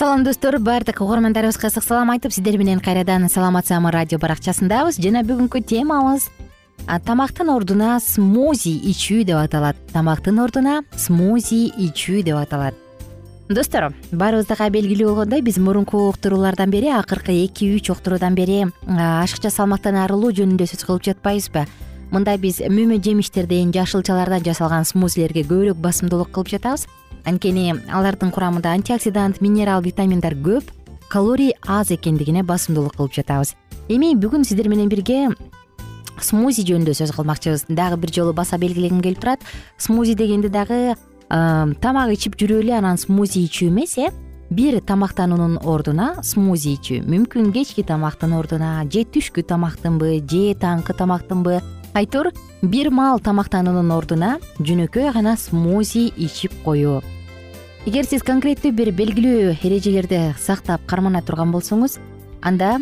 салам достор. Баардык угармандарыбызга ысык салам айтып сиздер менен кайрадан саламат саамы радио баракчасындабыз. Жана бүгүнкү темабыз тамактын ордуна смузи ичүү деп аталат. Тамактын ордуна смузи ичүү деп аталат. Достор баарыбыздага белгилүү болгондой биз мурунку уктуруулардан бери акыркы эки үч уктуруудан бери ашыкча салмактан арылуу жөнүндө сөз кылып жатпайбызбы? Мында биз мөмө жемиштерден жашылчалардан жасалган смузилерге көбүрөөк басымдуулук кылып жатабыз анткени алардын курамында антиоксидант минерал витаминдар көп калорий аз экендигине басымдуулук кылып жатабыз. Эми бүгүн сиздер менен бирге смузи жөнүндө сөз кылмакчыбыз. Дагы бир жолу баса белгилегим келип турат. Смузи дегенде дагы тамак ичип жүрүп эле анан смузи ичүү эмес э? Бир тамактануунун ордуна смузи ичүү. Мүмкүн кечки тамактын ордуна же түшкү тамактынбы же таңкы тамактынбы айтор бир маал тамактануунун ордуна жөнөкөй гана смузи ичип коюу. Эгер сиз конкреттүү бир белгилүү эрежелерди сактап кармана турган болсоңуз анда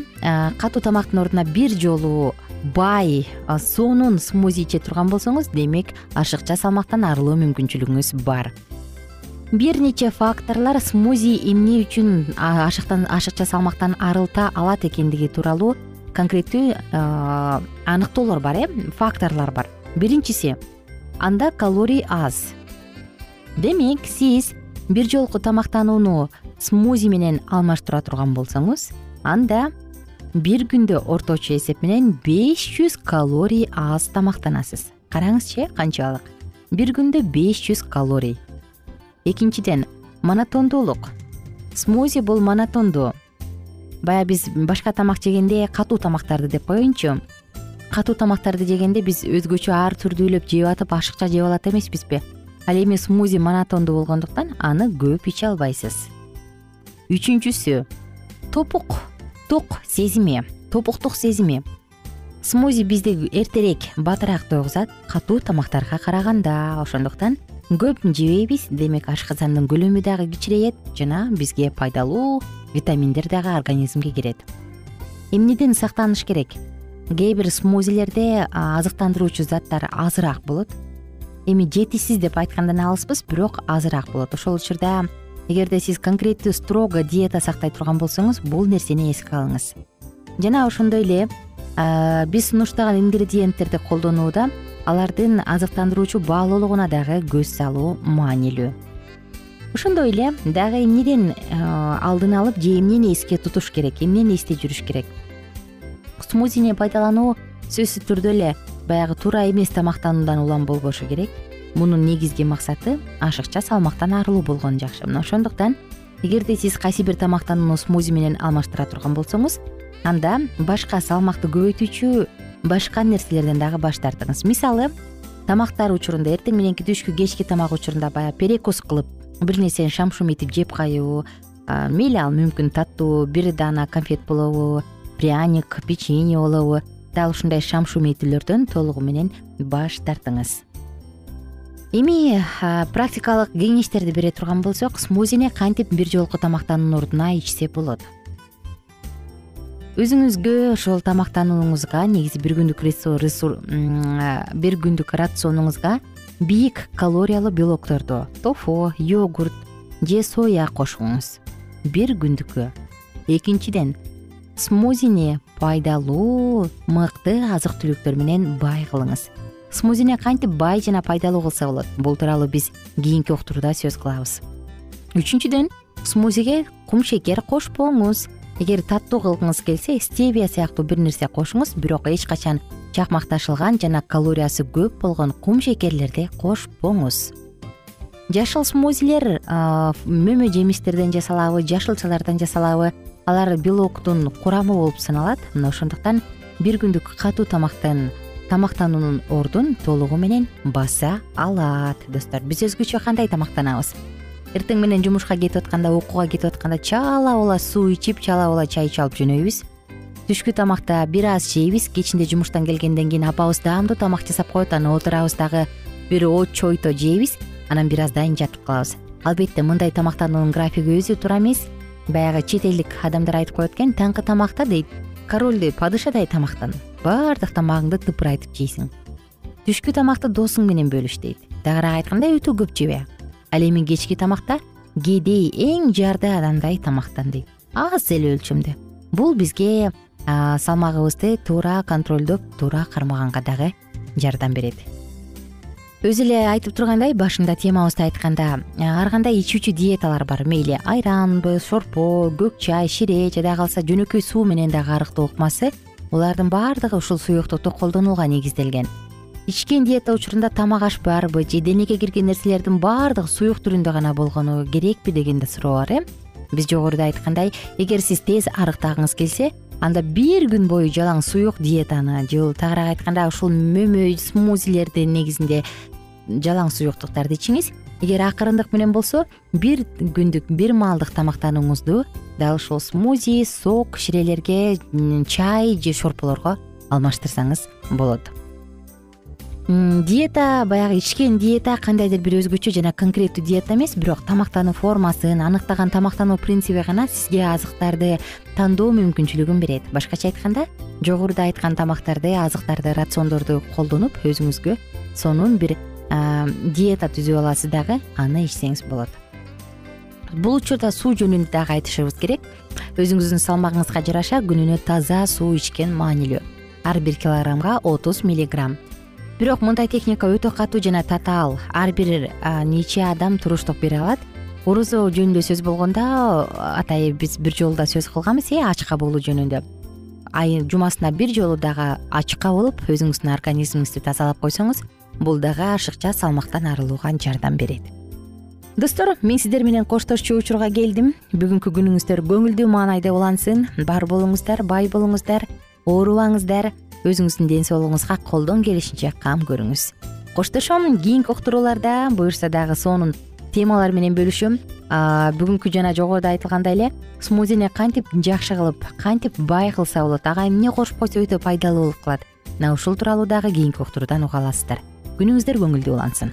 катуу тамактын ордуна бир жолу бай сонун смузи иче турган болсоңуз демек ашыкча салмактан арылуу мүмкүнчүлүгүңүз бар. Бир нече факторлор смузи эмне үчүн ашыкча салмактан арылта алат экендиги тууралуу конкреттүү аныктоолор бар э факторлор бар. Биринчиси анда калорий аз. Демек сиз бир жолку тамактанууну смузи менен алмаштыра турган болсоңуз анда бир күндө орточо эсеп менен беш жүз калорий аз тамактанасыз. Караңызчы э канчалык бир күндө беш жүз калорий. Экинчиден монотондуулук. Смузи бул монотондуу баягы биз башка тамак жегенде катуу тамактарды деп коеюнчу. Катуу тамактарды жегенде биз өзгөчө ар түрдүүлөп жеп атып ашыкча жеп алат эмеспизби? Ал эми смузи монотондуу болгондуктан аны көп иче албайсыз. Үчүнчүсү топук тук сезими топуктук сезими. Смузи бизди эртерээк батыраак тойгузат катуу тамактарга караганда. Ошондуктан көп жебейбиз. Демек ашказандын көлөмү дагы кичирейет жана бизге пайдалуу витаминдер дагы организмге кирет. Эмнеден сактаныш керек? Кээ бир смузилерде азыктандыруучу заттар азыраак болот. Эми жетишсиз деп айткандан алыспыз бирок азыраак болот. Ошол учурда эгерде сиз конкреттүү строго диета сактай турган болсоңуз бул нерсени эске алыңыз. Жана ошондой эле биз сунуштаган ингредиенттерди колдонууда алардын азыктандыруучу баалуулугуна дагы көз салуу маанилүү ошондой эле дагы эмнеден алдын алып же эмнени эске тутуш керек эмнени эстей жүрүш керек? Смузини пайдалануу сөзсүз түрдө эле баягы туура эмес тамактануудан улам болбошу керек. Мунун негизги максаты ашыкча салмактан арылуу болгону жакшы. Мына ошондуктан эгерде сиз кайсы бир тамактанууну смузи менен алмаштыра турган болсоңуз анда башка салмакты көбөйтүүчү башка нерселерден дагы баш тартыңыз. Мисалы тамактар учурунда эртең мененки түшкү кечки тамак учурунда баягы перекус кылып бир нерсени шам шум этип жеп кайуу мейли ал мүмкүн таттуу бир даана конфет болобу пряник печенье болобу. Дал ушундай шам шум этүүлөрдөн толугу менен баш тартыңыз. Эми практикалык кеңештерди бере турган болсок смузини кантип бир жолку тамактануунун ордуна ичсе болот? Өзүңүзгө ошол тамактанууңузга негизи бир күндүк бир күндүк рационуңузга бийик калориялуу белокторду тофу йогурт же соя кошуңуз бир күндүккө. Экинчиден смузини пайдалуу мыкты азык түлүктөр менен бай кылыңыз. Смузини кантип бай жана пайдалуу кылса болот? Бул тууралуу биз кийинки уктурууда сөз кылабыз. Үчүнчүдөн смузиге кумшекер кошпоңуз. Эгер таттуу кылгыңыз келсе стевия сыяктуу бир нерсе кошуңуз бирок эч качан чакмакташылган жана калориясы көп болгон кум шекерлерди кошпоңуз. Жашыл смузилер мөмө жемиштерден жасалабы жашылчалардан жасалабы алар белоктун курамы болуп саналат. Мына ошондуктан бир күндүк катуу тамактын тамактануунун ордун толугу менен баса алат. Достор биз өзгөчө кандай тамактанабыз? Эртең менен жумушка кетип атканда окууга кетип атканда чала була суу ичип чала була чай ичип алып жөнөйбүз түшкү тамакта бир аз жейбиз кечинде жумуштан келгенден кийин апабыз даамдуу тамак жасап коет анан отурабыз дагы. Бир чойто жейбиз анан бир аздан кийин жатып калабыз. Албетте мындай тамактануунун графиги өзү туура эмес. Баягы чет элдик адамдар айтып коет экен таңкы тамакта дейт. Корольдой падышадай тамактан. Баардык тамагыңды тыпырайтып жейсиң. Түшкү тамакты досуң менен бөлүш дейт. Тагыраак айтканда өтө көп жебе. Ал эми кечки тамакта кедей эң жарды адамдай тамактан дейт. Аз эле өлчөмдө бул бизге салмагыбызды туура контролдоп туура кармаганга дагы жардам берет. Өзү эле айтып тургандай башында темабызды айтканда ар кандай ичүүчү диеталар бар. Мейли айранбы шорпо көк чай шире жада калса жөнөкөй суу менен дагы арыктоо ыкмасы булардын баардыгы ушул суюктукту колдонууга негизделген. Ичкен диета учурунда тамак аш барбы же денеге кирген нерселердин баардыгы суюк түрүндө гана болгону керекпи деген да суроо бар э? Биз жогоруда айткандай эгер сиз тез арыктагыңыз келсе анда бир күн бою жалаң суюк диетаны же тагыраак айтканда ушул мөмө смузилерди негизинде жалаң суюктуктарды ичиңиз. Эгер акырындык менен болсо бир күндүк бир маалдык тамактанууңузду дал ушул смузи сок ширелерге чай же шорполорго алмаштырсаңыз болот диета баягы ичкен диета кандайдыр бир өзгөчө жана конкреттүү диета эмес бирок тамактануу формасын аныктаган тамактануу принциби гана сизге азыктарды тандоо мүмкүнчүлүгүн берет. Башкача айтканда жогоруда айткан тамактарды азыктарды рациондорду колдонуп өзүңүзгө сонун бир диета түзүп аласыз дагы аны ичсеңиз болот. Бул учурда суу жөнүндө дагы айтышыбыз керек. Өзүңүздүн салмагыңызга жараша күнүнө таза суу ичкен маанилүү. Ар бир килограммга отуз миллиграмм бирок мындай техника өтө катуу жана татаал. Ар бир нече адам туруштук бере алат. Орозо жөнүндө сөз болгондо атайын биз бир жолу да сөз кылганбыз э ачка болуу жөнүндө. Ай жумасына бир жолу дагы ачка болуп өзүңүздүн организмиңизди тазалап койсоңуз бул дагы ашыкча салмактан арылууга жардам берет. Достор мен сиздер менен коштошчу учурга келдим. Бүгүнкү күнүңүздөр көңүлдүү маанайда улансын. Бар болуңуздар бай болуңуздар оорубаңыздар өзүңүздүн ден соолугуңузга колдон келишинче кам көрүңүз. Коштошом кийинки уктурууларда буюрса дагы сонун темалар менен бөлүшөм. Бүгүнкү жана жогоруда айтылгандай эле смузини кантип жакшы кылып кантип бай кылса болот ага эмне кошуп койсо өтө пайдалуу болуп калат мына ушул тууралуу дагы кийинки уктуруудан уга аласыздар. Күнүңүздөр көңүлдүү улансын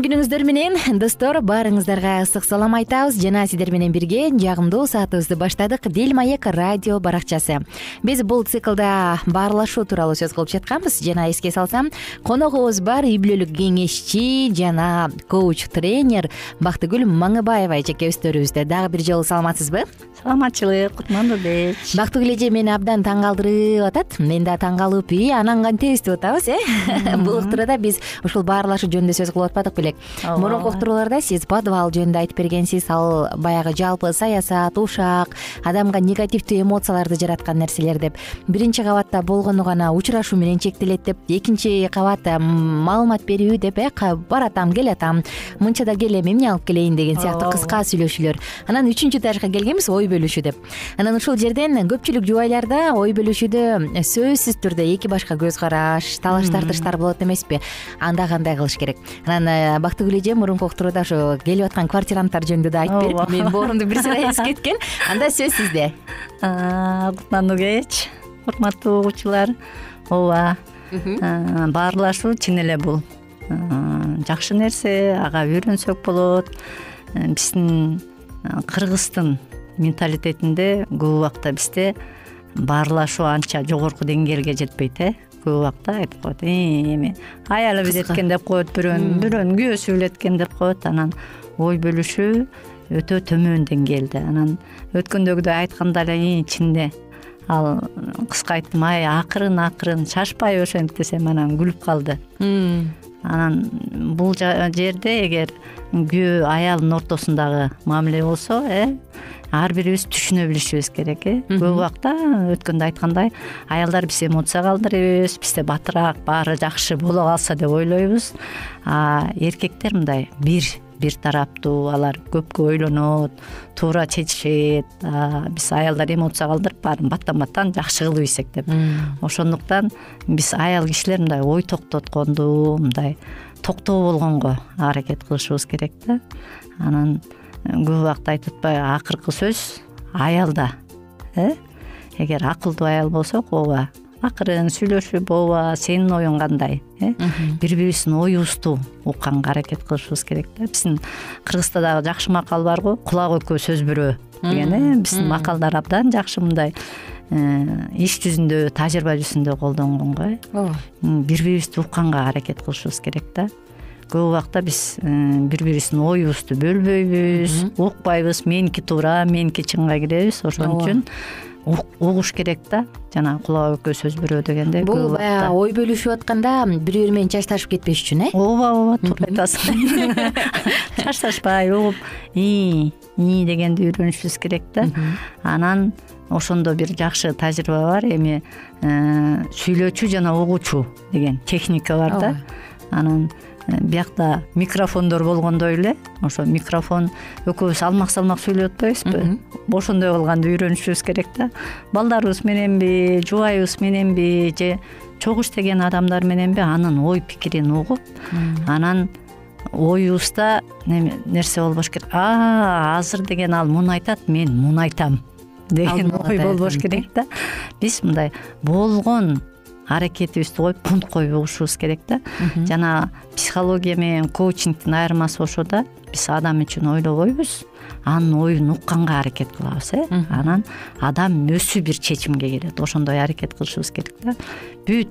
күнүңүздөр менен достор баарыңыздарга ысык салам айтабыз. Жана сиздер менен бирге жагымдуу саатыбызды баштадык. Дил маек радио баракчасы. Биз бул циклда баарлашуу тууралуу сөз кылып жатканбыз. Жана эске салсам коногубуз бар үй бүлөлүк кеңешчи жана коуч тренер бактыгүл маңыбаева эжеке өстөрүбүздө. Дагы бир жолу саламатсызбы? Саламатчылык кутман нурбек бактыгүл эже мени абдан таң калтырып атат. Мен да таң калып и анан кантебиз деп атабыз э бул уктурада биз ушул баарлашуу жөнүндө сөз кылып атпадык белек мурунку уктурууларда сиз подвал жөнүндө айтып бергенсиз. Ал баягы жалпы саясат ушак адамга негативдүү эмоцияларды жараткан нерселер деп. Биринчи кабатта болгону гана учурашуу менен чектелет деп. Экинчи кабат маалымат берүү деп э баратам келатам мынчада келем эмне алып келейин деген сыяктуу кыска сүйлөшүүлөр. Анан үчүнчү этажга келгенбиз ой бөлүшүү деп. Анан ушул жерден көпчүлүк жубайларда ой бөлүшүүдө сөзсүз түрдө эки башка көз караш талаш тартыштар болот эмеспи? Анда кандай кылыш керек? Анан э, бактыгүл эже мурунку уктурууда ошо келип аткан квартиранттар жөнүндө да айтып берип менин боорумду бир сыйра эзип кеткен. Анда сөз сизде. Кутман нурбеч урматтуу угуучулар ооба. Баарлашуу чын эле бул. Жакшы нерсе ага үйрөнсөк болот. Биздин кыргыздын менталитетинде көп убакта бизде баарлашуу анча жогорку деңгээлге жетпейт э көп убакта айтып коет «Э, эми аялы Кыска. билеткен деп коет бирөөнү бирөөнүн күйөөсү билеткен деп коет анан ой бөлүшүү өтө төмөн деңгээлде анан өткөндөгүдөй айтканда эле «И, чынында ал кыска айттым ай акырын акырын шашпай ошентип десем анан күлүп калды анан бул жерде эгер күйөө аялдын ортосундагы мамиле болсо э ар бирибиз түшүнө билишибиз керек э. Көп убакта өткөндө айткандай аялдар биз эмоцияга алдырбайбыз бизде батыраак баары жакшы боло калса деп ойлойбуз. А эркектер мындай бир бир тараптуу алар көпкө ойлонот туура чечишет биз аялдар эмоцияга алдырып баарын баттан баттан жакшы кылып ийсек деп. Ошондуктан биз аял кишилер мындай ой токтотконду мындай токтоо болгонго аракет кылышыбыз керек да. Анан көп убакта айтып атпайбы акыркы сөз аялда э? Эгер акылдуу аял болсок ооба акырын сүйлөшүп ооба сенин оюң кандай э? Бири бирибиздин оюбузду укканга аракет кылышыбыз керек да. Биздин кыргызда дагы жакшы макал бар го кулак өккө сөз бирөө деген э? Биздин макалдар абдан жакшы мындай э, иш жүзүндө тажрыйба жүзүндө колдонгон го э? Ооба бири бирибизди укканга аракет кылышыбыз керек да. Көп убакта биз бири бирибиздин оюбузду бөлбөйбүз укпайбыз. Меники туура меники чынга киребиз. Ошон үчүн угуш керек да. Жанагы кулак өккө сөз бирөө дегендей бул баягы ой бөлүшүп атканда бири бири менен чачташып кетпеш үчүн э? Ооба ооба туура айтасың чачташпай угуп ии ии дегенди үйрөнүшүбүз керек да. Анан ошондо бир жакшы тажрыйба бар. Эми э, сүйлөөчү жана угуучу деген техника бар да анан Э, биякта микрофондор болгондой эле ошо микрофон экөөбүз салмак салмак сүйлөп атпайбызбы? Ошондой кылганды үйрөнүшүбүз керек да. Балдарыбыз мененби жубайыбыз мененби же чогуу иштеген адамдар мененби анын ой пикирин угуп анан оюбузда нерсе болбош керек? А азыр деген ал муну айтат мен муну айтам деген ой болбош керек да. Биз мындай болгон аракетибизди коюп пункт коюп угушубуз керек да. Жана психология менен коучингдин айырмасы ошо да. Биз адам үчүн ойлобойбуз. Анын оюн укканга аракет кылабыз э. Анан адам өзү бир чечимге келет. Ошондой аракет кылышыбыз керек да. Бүт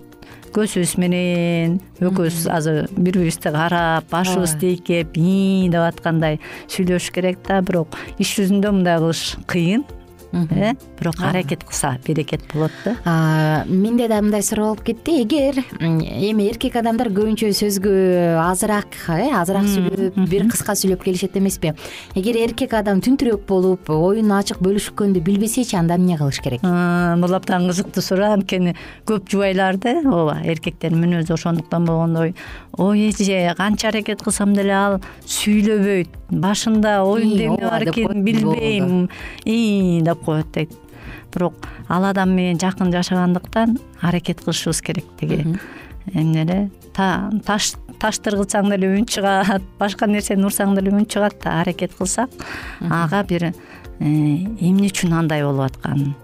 көзүбүз менен экөөбүз азыр бири бирибизди карап башыбызды ийкеп ии деп аткандай сүйлөшүш керек да. Бирок иш жүзүндө мындай кылыш кыйын э? Бирок аракет кылса берекет болот да. Менде да мындай суроо болуп кетти. Эгер эми эркек адамдар көбүнчө сөзгө азыраак э азыраак сүйлөп бир кыска сүйлөп келишет эмеспи. Эгер эркек адам түнтүрөөк болуп оюн ачык бөлүшкөндү билбесечи анда эмне кылыш керек? Бул абдан кызыктуу суроо анткени көп жубайларды ооба эркектердин мүнөзү ошондуктан болгондой ой эже канча аракет кылсам деле ал сүйлөбөйт. Башында оюнда эмне бар экенин билбейм. Деп коет дейт. Бирок ал адам менен жакын жашагандыктан аракет кылышыбыз керек тиги эмне эле таштыр кылсаң деле үн чыгат башка нерсени урсаң деле үн чыгат да аракет кылсак ага бир э, эмне үчүн андай болуп атканын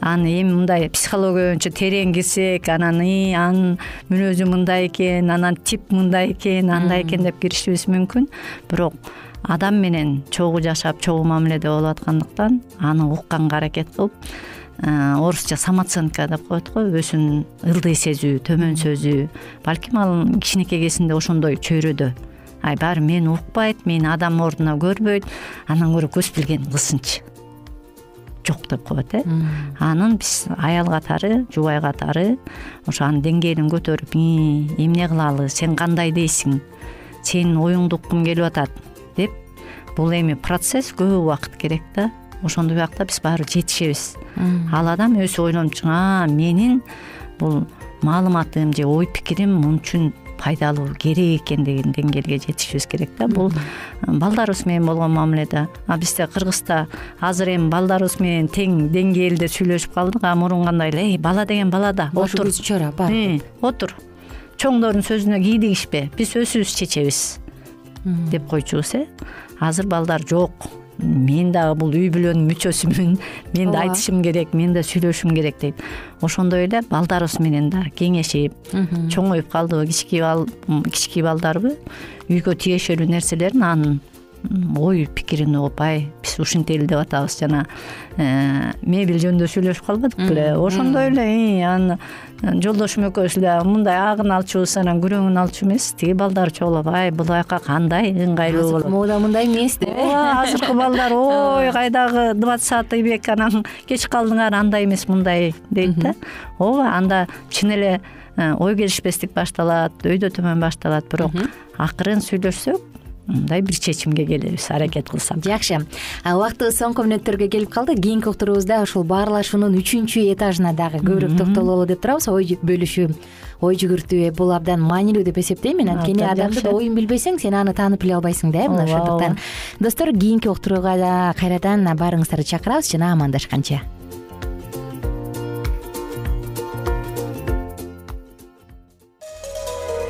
аны эми мындай психология боюнча терең кирсек анан ии анын мүнөзү мындай экен анан тип мындай экен андай экен деп киришибиз мүмкүн. Бирок адам менен чогуу жашап чогуу мамиледе болуп аткандыктан аны укканга аракет кылып э, орусча самооценка деп коет го өзүн ылдый сезүү төмөн сөзүү. Балким ал кичинекей кезинде ошондой чөйрөдө. Ай баары мени укпайт мени адам ордуна көрбөйт андан көрө көз билгенин кылсынчы. Жок деп коет э. Анын биз аял катары жубай катары ошо анын деңгээлин көтөрүп эмне кылалы сен кандай дейсиң? Сенин оюңду уккум келип атат бул эми процесс көп убакыт керек да. Ошондой убакта биз баарыбир жетишебиз. Ал адам өзү ойлонуп а менин бул маалыматым же ой пикирим мун үчүн пайдалуу керек экен деген деңгээлге жетишибиз керек да. Бул балдарыбыз менен болгон мамиледе. А бизде кыргызда азыр эми балдарыбыз менен тең деңгээлде сүйлөшүп калдык а мурун кандай эле эй бала деген бала да отур чора баары отур. Чоңдордун сөзүнө кийдигишпе биз өзүбүз чечебиз деп койчубуз э? Азыр балдар жок. Мен дагы бул үй бүлөнүн мүчөсүмүн. Мен да айтышым керек мен да сүйлөшүм керек дейт. Ошондой эле балдарыбыз менен да кеңешип чоңоюп калдыбы кичинекей балдарбы үйгө тиешелүү нерселерин анын ой пикирин угуп ай биз ушинтели деп атабыз. Жана э, мебель жөнүндө сүйлөшүп калбадык беле. Ошондой эле ии анан жолдошум экөөбүз эле мындай агын алчубуз анан күрөңүн алчу эмес тиги балдар чогулуп ай бул жака кандай ыңгайлуу болот? мода мындай эмес деп э? Ооба азыркы балдар ой кайдагы двадцатый век анан кеч калдыңар андай эмес мындай дейт да. Ооба анда чын эле э, ой келишпестик башталат өйдө төмөн башталат. Бирок акырын сүйлөшсөк мындай бир чечимге келебиз аракет кылсак. Жакшы. Убактыбыз соңку мүнөттөргө келип калды. Кийинки уктуруубузда ушул баарлашуунун үчүнчү этажына дагы көбүрөөк токтололу деп турабыз. Ой бөлүшүү ой жүгүртүү бул абдан маанилүү деп эсептейм мен анткени адамдын оюн билбесең сен аны таанып биле албайсың да э мына ошондуктан достор кийинки уктурууга да кайрадан баарыңыздарды чакырабыз. Жана амандашканча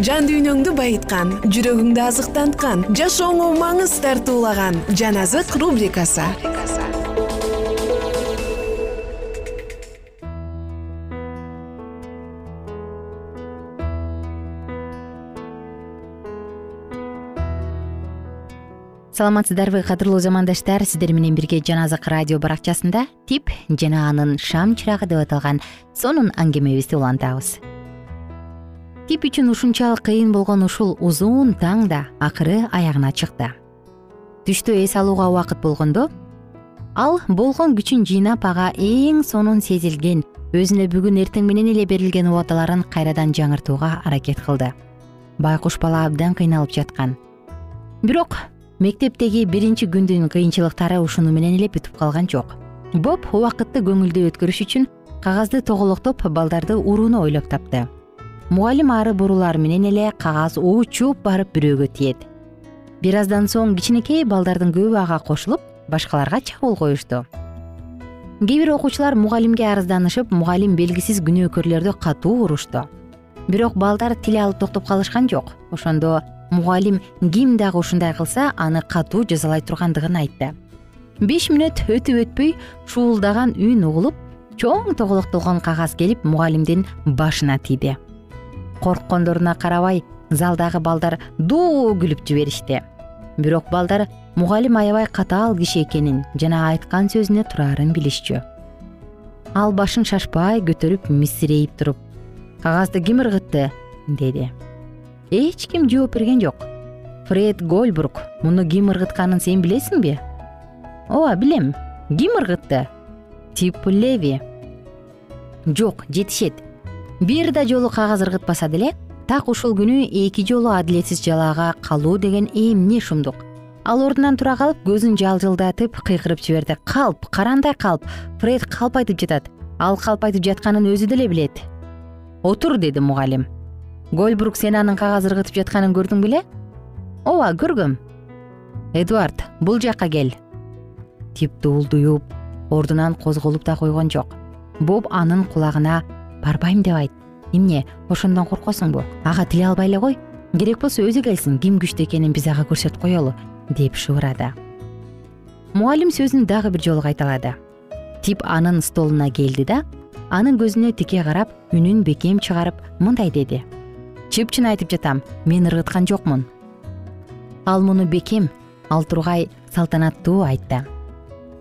жан дүйнөңдү байыткан жүрөгүңдү азыктанткан жашооңо маңыз тартуулаган жан азык рубрикасы. Саламатсыздарбы кадырлуу замандаштар. Сиздер менен бирге жан азык радио баракчасында тип жана анын шам чырагы деп аталган сонун аңгемебизди улантабыз тип үчүн ушунчалык кыйын болгон ушул узун таң да акыры аягына чыкты. Түштө эс алууга убакыт болгондо ал болгон күчүн жыйнап ага эң сонун сезилген өзүнө бүгүн эртең менен эле берилген убадаларын кайрадан жаңыртууга аракет кылды. Байкуш бала абдан кыйналып жаткан. Бирок мектептеги биринчи күндүн кыйынчылыктары ушуну менен эле бүтүп калган жок. Боб убакытты көңүлдүү өткөрүш үчүн кагазды тоголоктоп балдарды урууну ойлоп тапты мугалим ары бурулар менен эле кагаз учуп барып бирөөгө тиет. Бир аздан соң кичинекей балдардын көбү ага кошулуп башкаларга чабуул коюшту. Кээ бир окуучулар мугалимге арызданышып мугалим белгисиз күнөөкөрлөрдү катуу урушту бирок балдар тил алып токтоп калышкан жок. Ошондо мугалим ким дагы ушундай кылса аны катуу жазалай тургандыгын айтты. Беш мүнөт өтүп өтпөй шуулдаган үн угулуп чоң тоголоктолгон кагаз келип мугалимдин башына тийди корккондоруна карабай залдагы балдар доо күлүп жиберишти. Бирок балдар мугалим аябай катаал киши экенин жана айткан сөзүнө тураарын билишчү. Ал башын шашпай көтөрүп мисирейип туруп кагазды ким ыргытты деди. Эч ким жооп берген жок. Фред гольбрук муну ким ыргытканын сен билесиңби ооба билем. Ким ыргытты тип леви. Жок жетишет бир да жолу кагаз ыргытпаса деле так ушул күнү эки жолу адилетсиз жалаага калуу деген эмне шумдук? Ал ордунан тура калып көзүн жалжылдатып кыйкырып жиберди. Калп карандай калп. Фред калп айтып жатат. Ал калп айтып жатканын өзү деле билет. Отур деди мугалим. Гольбрук сен анын кагаз ыргытып жатканын көрдүң беле? Ооба көргөм. Эдуард бул жакка кел. Тип дуулдуюп ордунан козголуп да койгон жок. Боб анын кулагына барбайм деп айт. Эмне ошондон коркосуңбу? Ага тиле албай эле кой керек болсо өзү келсин ким күчтүү экенин биз ага көрсөтүп коелу деп шыбырады мугалим сөзүн дагы бир жолу кайталады. Тип анын столуна келди да анын көзүнө тике карап үнүн бекем чыгарып мындай деди. Чыпчын айтып жатам мен ыргыткан жокмун ал муну бекем ал тургай салтанаттуу айтты.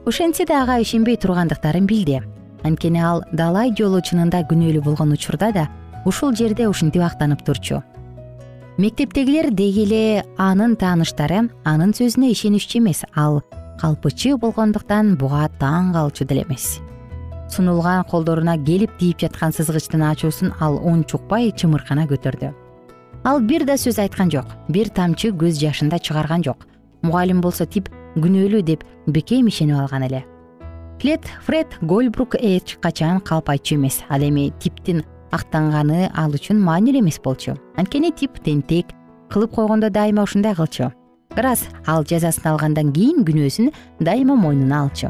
Ошентсе да ага ишенбей тургандыктарын билди анткени ал далай жолу чынында күнөөлүү болгон учурда да ушул жерде ушинтип актанып турчу. Мектептегилер деги эле анын тааныштары анын сөзүнө ишенишчү эмес ал калпычы болгондуктан буга таң калчу деле эмес. Сунулган колдоруна келип тийип жаткан сызгычтын ачуусун ал унчукпай чымыркана көтөрдү. Ал бир да сөз айткан жок бир тамчы көз жашын да чыгарган жок. Мугалим болсо тип күнөөлүү деп бекем ишенип алган эле флет фред гольбрук эч качан калп айтчу эмес. Ал эми типтин актанганы ал үчүн маанилүү эмес болчу. Анткени тип тентек кылып койгондо дайыма ушундай кылчу. Ырас ал жазасын алгандан кийин күнөөсүн дайыма мойнуна алчу.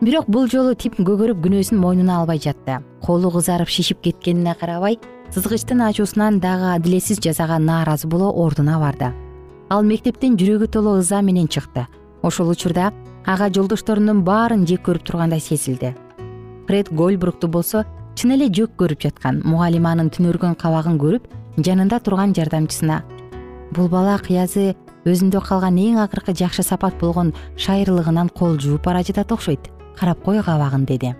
Бирок бул жолу тип көгөрүп күнөөсүн мойнуна албай жатты. Колу кызарып шишип кеткенине карабай сызгычтын ачуусунан дагы адилетсиз жазага нааразы боло ордуна барды. Ал мектептен жүрөгү толо ыза менен чыкты. Ошол учурда ага жолдошторунун баарын жек көрүп тургандай сезилди. Фред гольбрукту болсо чын эле жөк көрүп жаткан мугалим анын түнөргөн кабагын көрүп жанында турган жардамчысына бул бала кыязы өзүндө калган эң акыркы жакшы сапат болгон шайырлыгынан кол жууп бара жатат окшойт карап кой кабагын деди.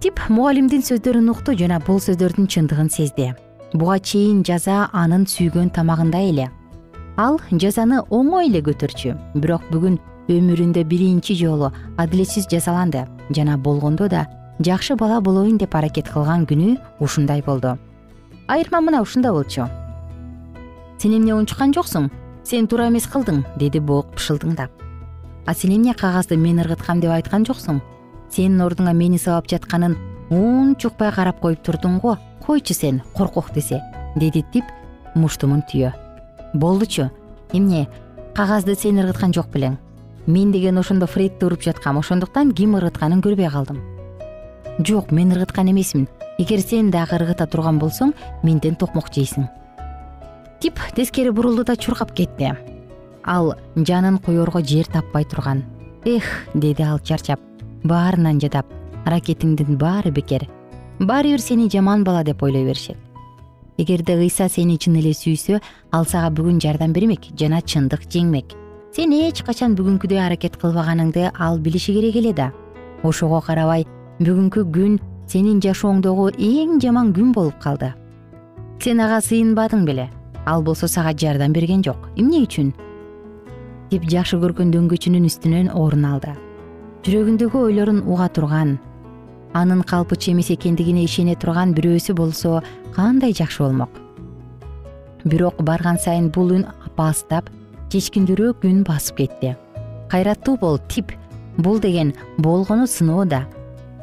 Тип мугалимдин сөздөрүн укту жана бул сөздөрдүн чындыгын сезди. Буга чейин жаза анын сүйгөн тамагындай эле. Ал жазаны оңой эле көтөрчү. Бирок бүгүн өмүрүндө биринчи жолу адилетсиз жазаланды жана болгондо да жакшы бала болоюн деп аракет кылган күнү ушундай болду. Айырма мына ушунда болчу. Сен эмне унчуккан жоксуң? Сен туура эмес кылдың деди бог бышылдыңдап а сен эмне кагазды мен ыргыткам деп айткан жоксуң? Сенин ордуңа мени сабап жатканын унчукпай карап коюп турдуң го койчу сен коркок десе деди тип муштумун түйө. Болдучу эмне кагазды сен ыргыткан жок белең мен деген ошондо фредди уруп жаткам ошондуктан ким ыргытканын көрбөй калдым жок мен ыргыткан эмесмин. Эгер сен дагы ыргыта турган болсоң менден токмок жейсиң тип тескери бурулду да чуркап кетти. Ал жанын коерго жер таппай турган. Эх деди ал чарчап. Баарынан жадап аракетиңдин баары бекер. Баары бир сени жаман бала деп ойлой беришет. Эгерде ыйса сени чын эле сүйсө ал сага бүгүн жардам бермек жана чындык жеңмек сен эч качан бүгүнкүдөй аракет кылбаганыңды ал билиши керек эле да. Ошого карабай бүгүнкү күн сенин жашооңдогу эң жаман күн болуп калды. Сен ага сыйынбадың беле. Ал болсо сага жардам берген жок. Эмне үчүн? Тип жакшы көргөн дөңгөчүнүн үстүнөн орун алды. Жүрөгүндөгү ойлорун уга турган анын калпычы эмес экендигине ишене турган бирөөсү болсо кандай жакшы болмок? Бирок барган сайын бул үн апаастап чечкиндүүрөөк күн басып кетти. Кайраттуу бол тип. Бул деген болгону сыноо да.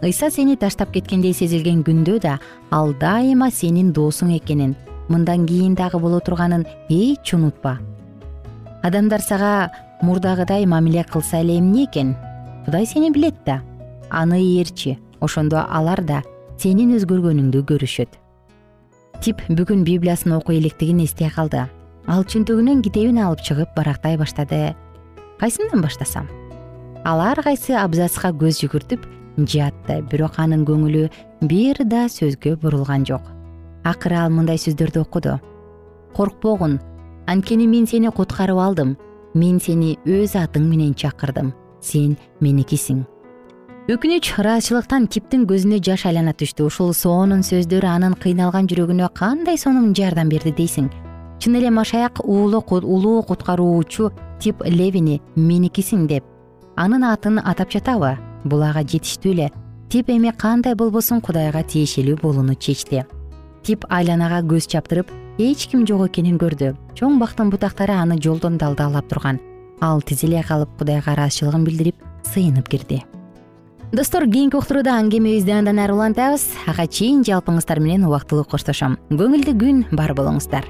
Ыйса сени таштап кеткендей сезилген күндө да ал дайыма сенин досуң экенин мындан кийин дагы боло турганын эч унутпа. Адамдар сага мурдагыдай мамиле кылса эле эмне экен? Кудай сени билет да. Аны ээрчи ошондо алар да сенин өзгөргөнүңдү көрүшөт. Тип бүгүн библиясын окуй электигин эстей калды ал чөнтөгүнөн китебин алып чыгып барактай баштады. Кайсынан баштасам? Ал ар кайсы абзацка көз жүгүртүп жатты бирок анын көңүлү бир да сөзгө бурулган жок. Акыры ал мындай сөздөрдү окуду. Коркпогун. Анткени мен сени куткарып алдым. Мен сени өз атың менен чакырдым. Сен меникисиң. Өкүнүч ыраазычылыктан типтин көзүнө жаш айлана түштү. Ушул соонун сөздөрү анын кыйналган жүрөгүнө кандай сонун жардам берди дейсиң чын эле машаяк улуу куткаруучу тип левини меникисиң деп. Анын атын атап жатабы? Бул ага жетиштүү эле. Тип эми кандай болбосун кудайга тиешелүү болууну чечти. Тип айланага көз чаптырып эч ким жок экенин көрдү. Чоң бактын бутактары аны жолдон далдаалап турган. Ал тизиле калып кудайга ыраазычылыгын билдирип сыйынып кирди. Достор кийинки уктурууда аңгемебизди андан ары улантабыз. Ага чейин жалпыңыздар менен убактылуу коштошом. Көңүлдүү күн бар болуңуздар